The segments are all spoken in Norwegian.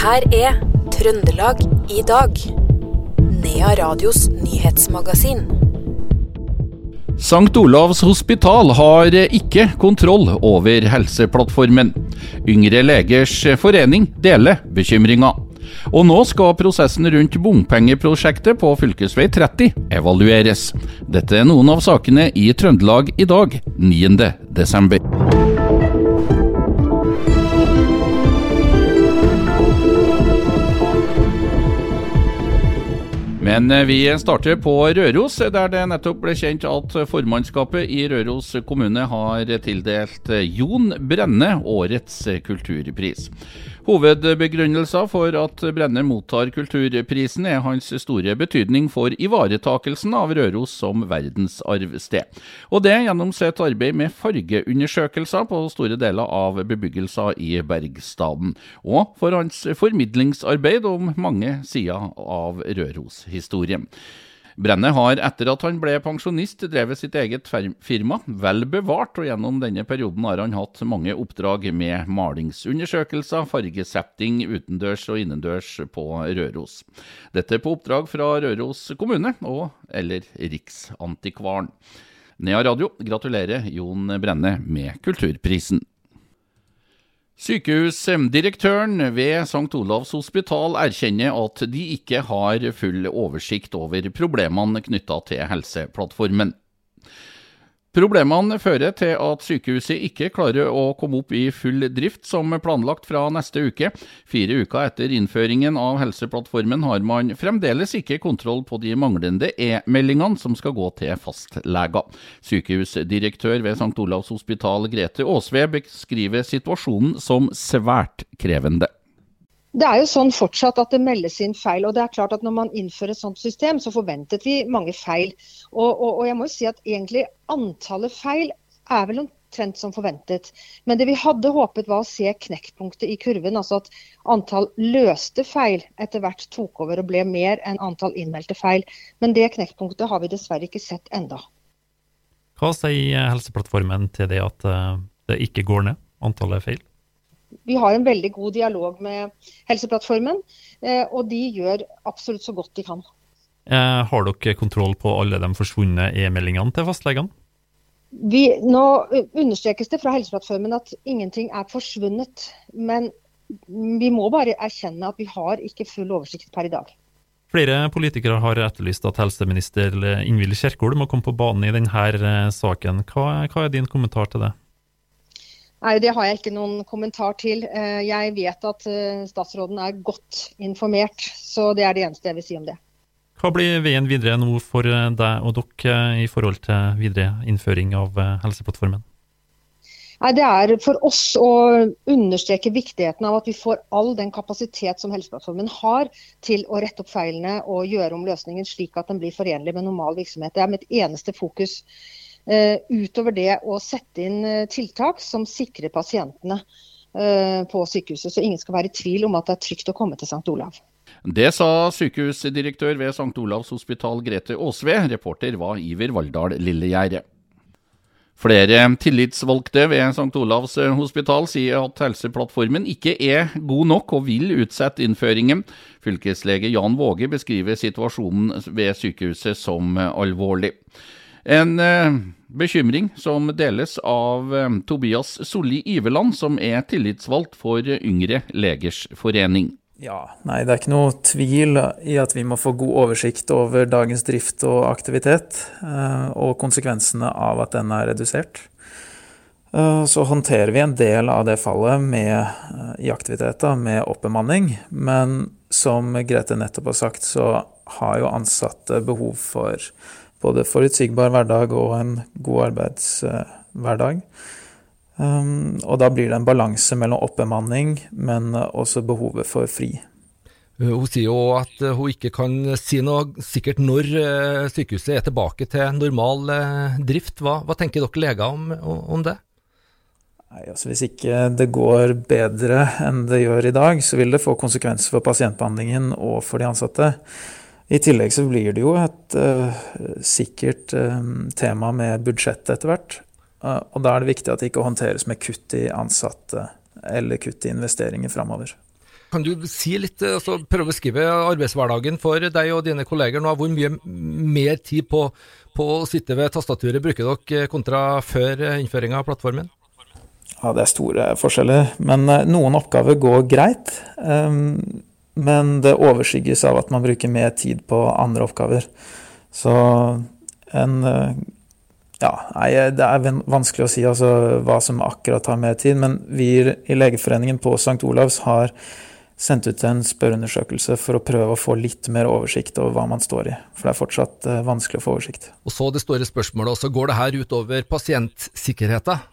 her er Trøndelag i dag. Nea Radios nyhetsmagasin. St. Olavs hospital har ikke kontroll over Helseplattformen. Yngre legers forening deler bekymringa. Og nå skal prosessen rundt bompengeprosjektet på fv. 30 evalueres. Dette er noen av sakene i Trøndelag i dag, 9. Men eh, vi starter på Røros, der det nettopp ble kjent at formannskapet i Røros kommune har tildelt Jon Brenne årets kulturpris. Hovedbegrunnelsen for at Brenne mottar kulturprisen er hans store betydning for ivaretakelsen av Røros som verdensarvsted. Og det gjennom sitt arbeid med fargeundersøkelser på store deler av bebyggelser i Bergstaden. Og for hans formidlingsarbeid om mange sider av Røros-historien. Brenne har etter at han ble pensjonist drevet sitt eget firma, vel bevart, og gjennom denne perioden har han hatt mange oppdrag med malingsundersøkelser, fargesetting utendørs og innendørs på Røros. Dette på oppdrag fra Røros kommune og eller Riksantikvaren. Nea Radio gratulerer Jon Brenne med Kulturprisen. Sykehusdirektøren ved St. Olavs hospital erkjenner at de ikke har full oversikt over problemene knytta til Helseplattformen. Problemene fører til at sykehuset ikke klarer å komme opp i full drift som planlagt fra neste uke. Fire uker etter innføringen av Helseplattformen har man fremdeles ikke kontroll på de manglende e-meldingene som skal gå til fastleger. Sykehusdirektør ved St. Olavs hospital Grete Aasve beskriver situasjonen som svært krevende. Det er jo sånn fortsatt at det meldes inn feil. og det er klart at Når man innfører et sånt system, så forventet vi mange feil. Og, og, og jeg må jo si at egentlig antallet feil er vel omtrent som forventet. Men det vi hadde håpet var å se knekkpunktet i kurven. Altså at antall løste feil etter hvert tok over og ble mer enn antall innmeldte feil. Men det knekkpunktet har vi dessverre ikke sett enda. Hva sier Helseplattformen til det at eh, det ikke går ned, antallet feil? Vi har en veldig god dialog med Helseplattformen, eh, og de gjør absolutt så godt de kan. Eh, har dere kontroll på alle de forsvunne e-meldingene til fastlegene? Vi, nå understrekes det fra Helseplattformen at ingenting er forsvunnet. Men vi må bare erkjenne at vi har ikke full oversikt per i dag. Flere politikere har etterlyst at helseminister Ingvild Kjerkol må komme på banen i denne eh, saken. Hva, hva er din kommentar til det? Nei, Det har jeg ikke noen kommentar til. Eh, jeg vet at eh, statsråden er godt informert, så det er det eneste jeg vil si om det. Hva blir veien videre nå for eh, deg og dere i forhold til videre innføring av Helseplattformen? Nei, Det er for oss å understreke viktigheten av at vi får all den kapasitet som Helseplattformen har til å rette opp feilene og gjøre om løsningen slik at den blir forenlig med normal virksomhet. Det er mitt eneste fokus. Eh, utover det å sette inn eh, tiltak som sikrer pasientene eh, på sykehuset. Så ingen skal være i tvil om at det er trygt å komme til St. Olav. Det sa sykehusdirektør ved St. Olavs hospital Grete Aasve. Reporter var Iver Valldal Lillegjerde. Flere tillitsvalgte ved St. Olavs hospital sier at Helseplattformen ikke er god nok og vil utsette innføringen. Fylkeslege Jan Våge beskriver situasjonen ved sykehuset som alvorlig. En eh, bekymring som deles av eh, Tobias Solli Iveland, som er tillitsvalgt for Yngre legers forening. Ja, nei, det er ikke noe tvil i at vi må få god oversikt over dagens drift og aktivitet, eh, og konsekvensene av at den er redusert. Så håndterer vi en del av det fallet med, i aktiviteter med oppbemanning, men som Grete nettopp har sagt, så har jo ansatte behov for både forutsigbar hverdag og en god arbeidshverdag. Um, og da blir det en balanse mellom oppbemanning, men også behovet for fri. Uh, hun sier jo at hun ikke kan si noe sikkert når sykehuset er tilbake til normal drift. Hva, hva tenker dere leger om, om det? Nei, altså Hvis ikke det går bedre enn det gjør i dag, så vil det få konsekvenser for pasientbehandlingen og for de ansatte. I tillegg så blir det jo et uh, sikkert um, tema med budsjett etter hvert. Uh, og da er det viktig at det ikke håndteres med kutt i ansatte eller kutt i investeringer framover. Kan du si litt, altså prøve å beskrive arbeidshverdagen for deg og dine kolleger nå? Hvor mye mer tid på, på å sitte ved tastaturet bruker dere kontra før innføringa av plattformen? Ja, det er store forskjeller. Men noen oppgaver går greit. Um, men det overskygges av at man bruker mer tid på andre oppgaver. Så en ja, nei, Det er vanskelig å si altså, hva som akkurat tar mer tid, men vi i Legeforeningen på St. Olavs har sendt ut en spørreundersøkelse for å prøve å få litt mer oversikt over hva man står i. For det er fortsatt uh, vanskelig å få oversikt. Og så det store spørsmålet også, går det her utover pasientsikkerheten?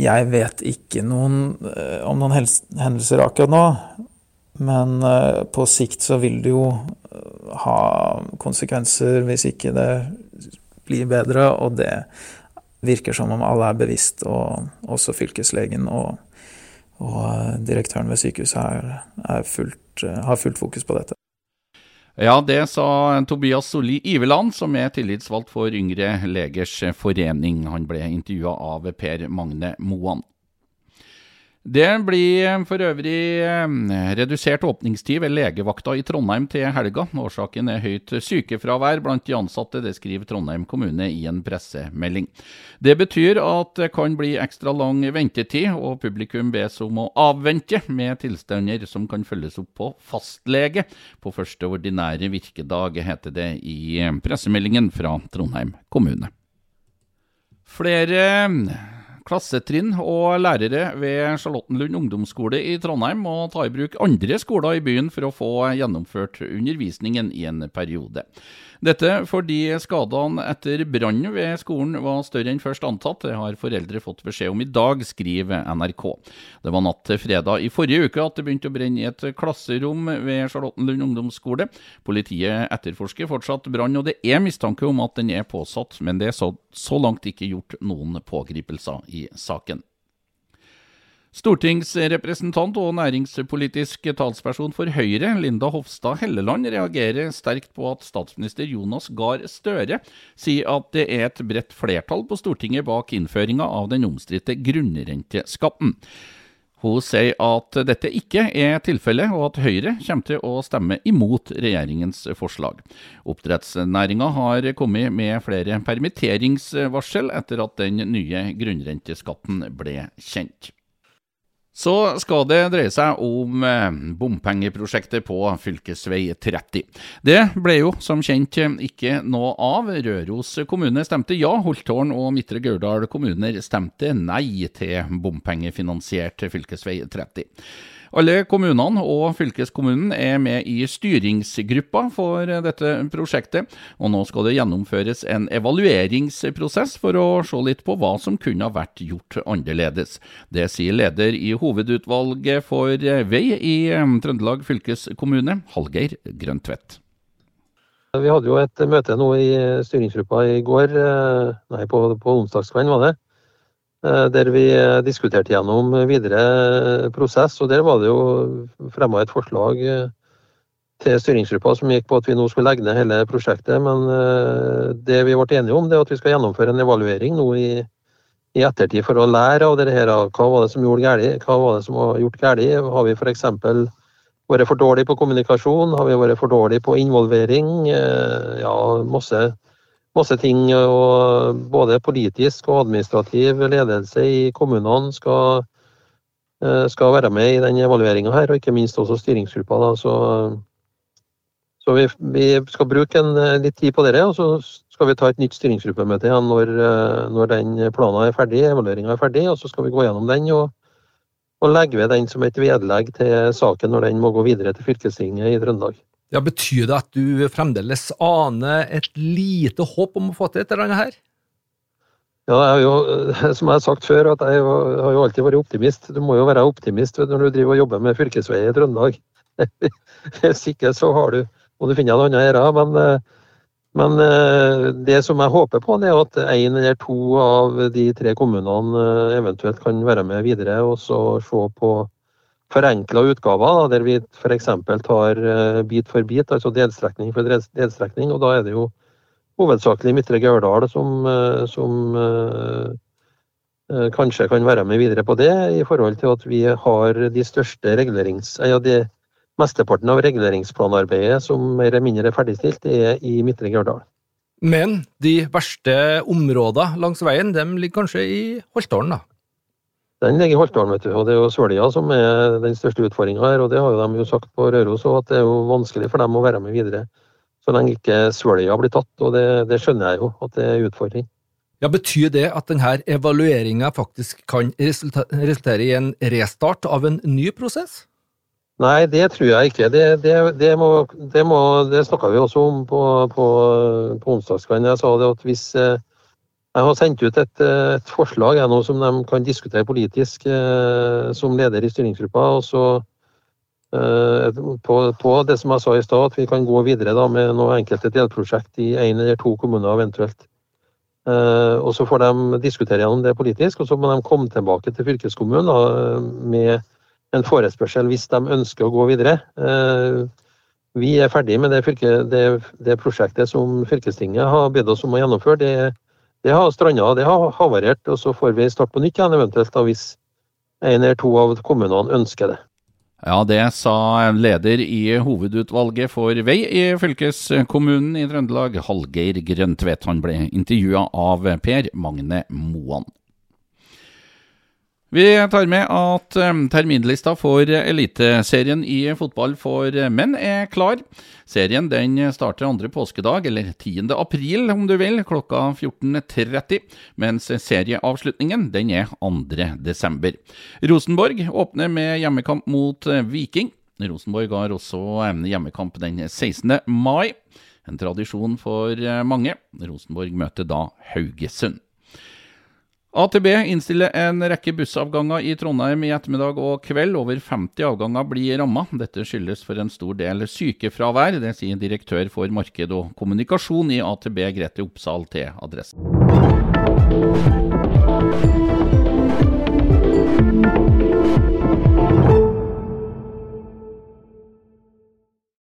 Jeg vet ikke noen, uh, om noen hendelser akkurat nå. Men uh, på sikt så vil det jo ha konsekvenser hvis ikke det blir bedre, og det virker som om alle er bevisst, og også fylkeslegen og, og direktøren ved sykehuset er, er fullt, har fullt fokus på dette. Ja, det sa Tobias Solli Iveland, som er tillitsvalgt for Yngre legers forening. Han ble intervjua av Per Magne Moan. Det blir for øvrig eh, redusert åpningstid ved legevakta i Trondheim til helga. Årsaken er høyt sykefravær blant de ansatte, det skriver Trondheim kommune i en pressemelding. Det betyr at det kan bli ekstra lang ventetid, og publikum bes om å avvente med tilstander som kan følges opp på fastlege på første ordinære virkedag, heter det i pressemeldingen fra Trondheim kommune. Flere Klassetrinn og lærere ved Charlottenlund ungdomsskole i Trondheim må ta i bruk andre skoler i byen for å få gjennomført undervisningen i en periode. Dette fordi skadene etter brannen ved skolen var større enn først antatt. Det har foreldre fått beskjed om i dag, skriver NRK. Det var natt til fredag i forrige uke at det begynte å brenne i et klasserom ved Charlottenlund ungdomsskole. Politiet etterforsker fortsatt brann, og det er mistanke om at den er påsatt, men det er så, så langt ikke gjort noen pågripelser i saken. Stortingsrepresentant og næringspolitisk talsperson for Høyre, Linda Hofstad Helleland, reagerer sterkt på at statsminister Jonas Gahr Støre sier at det er et bredt flertall på Stortinget bak innføringa av den omstridte grunnrenteskatten. Hun sier at dette ikke er tilfellet, og at Høyre kommer til å stemme imot regjeringens forslag. Oppdrettsnæringa har kommet med flere permitteringsvarsel etter at den nye grunnrenteskatten ble kjent. Så skal det dreie seg om eh, bompengeprosjektet på fv. 30. Det ble jo som kjent ikke noe av. Røros kommune stemte ja, Holtålen og Midtre Gauldal kommuner stemte nei til bompengefinansiert fv. 30. Alle kommunene og fylkeskommunen er med i styringsgruppa for dette prosjektet, og nå skal det gjennomføres en evalueringsprosess for å se litt på hva som kunne ha vært gjort annerledes. Det sier leder i hovedutvalget for vei i Trøndelag fylkeskommune, Hallgeir Grøntvedt. Vi hadde jo et møte nå i styringsgruppa i går, eh, nei på, på onsdagskvelden var det. Eh, der vi eh, diskuterte gjennom videre prosess. og Der var det jo fremma et forslag eh, til styringsgruppa som gikk på at vi nå skulle legge ned hele prosjektet. Men det vi ble enige om, det er at vi skal gjennomføre en evaluering nå i, i ettertid for å lære av det her. Hva var det som gjorde galt? Hva var det som var gjort galt? Har vi f.eks. vært for dårlige på kommunikasjon? Har vi vært for dårlige på involvering? Ja, masse masse ting. og Både politisk og administrativ ledelse i kommunene skal, eh, skal være med i den evalueringa her, og ikke minst også styringsgruppa. Da. Så, så vi, vi, skal bruke en, eh, litt tid på det, og så skal vi ta et nytt styringsgruppemøte igjen når, eh, når den planen er ferdig, evalueringa er ferdig. og Så skal vi gå gjennom den og, og legge ved den som et vedlegg til saken når den må gå videre til fylkestinget i Trøndelag. Ja, Betyr det at du fremdeles aner et lite håp om å få til et eller annet her? Ja, jeg jo, som jeg har sagt før, at jeg har jo alltid vært optimist. Du må jo være optimist når du driver og jobber med fylkesveier i Trøndelag. Hvis ikke så har du, må du finne noe annet å gjøre. Men, men det som jeg håper på, er at én eller to av de tre kommunene eventuelt kan være med videre og så se på forenkla utgaver, der vi f.eks. tar uh, bit for bit, altså delstrekning for delstrekning. og Da er det jo hovedsakelig Midtre Gauldal som, uh, som uh, kanskje kan være med videre på det, i forhold til at vi har de største regulerings... Ja, de, mesteparten av reguleringsplanarbeidet som mer eller mindre er ferdigstilt, er i Midtre Gørdal. Men de verste områdene langs veien, de ligger kanskje i Holtålen, da? Den ligger i Holtålen, vet du. Og det er jo Sølja som er den største utfordringa her. Og det har jo de jo sagt på Røros òg, at det er jo vanskelig for dem å være med videre. Så lenge ikke Sølja blir tatt. Og det, det skjønner jeg jo, at det er en utfordring. Ja, Betyr det at denne evalueringa faktisk kan resultere i en restart av en ny prosess? Nei, det tror jeg ikke. Det, det, det, må, det, må, det snakka vi også om på, på, på onsdagskvelden. Jeg sa det at hvis eh, jeg har sendt ut et, et forslag jeg, som de kan diskutere politisk eh, som leder i styringsgruppa. og så eh, på, på, det som jeg sa i stad, at vi kan gå videre da, med noen enkelte delprosjekt i én eller to kommuner eventuelt. Eh, og Så får de diskutere gjennom det politisk, og så må de komme tilbake til fylkeskommunen da, med en forespørsel hvis de ønsker å gå videre. Eh, vi er ferdig med det, fylke, det, det prosjektet som fylkestinget har bedt oss om å gjennomføre. Det, det har stranda, det har havarert, og så får vi starte på nytt igjen eventuelt da, hvis en eller to av kommunene ønsker det. Ja, det sa leder i hovedutvalget for vei i fylkeskommunen i Trøndelag, Hallgeir Grøntvedt. Han ble intervjua av Per Magne Moan. Vi tar med at terminlista for Eliteserien i fotball for menn er klar. Serien den starter andre påskedag, eller 10. april om du vil, klokka 14.30. Mens serieavslutningen den er 2. desember. Rosenborg åpner med hjemmekamp mot Viking. Rosenborg har også hjemmekamp den 16. mai. En tradisjon for mange. Rosenborg møter da Haugesund. AtB innstiller en rekke bussavganger i Trondheim i ettermiddag og kveld. Over 50 avganger blir ramma. Dette skyldes for en stor del sykefravær. Det sier direktør for marked og kommunikasjon i AtB, Grete Oppsal, til Adressen.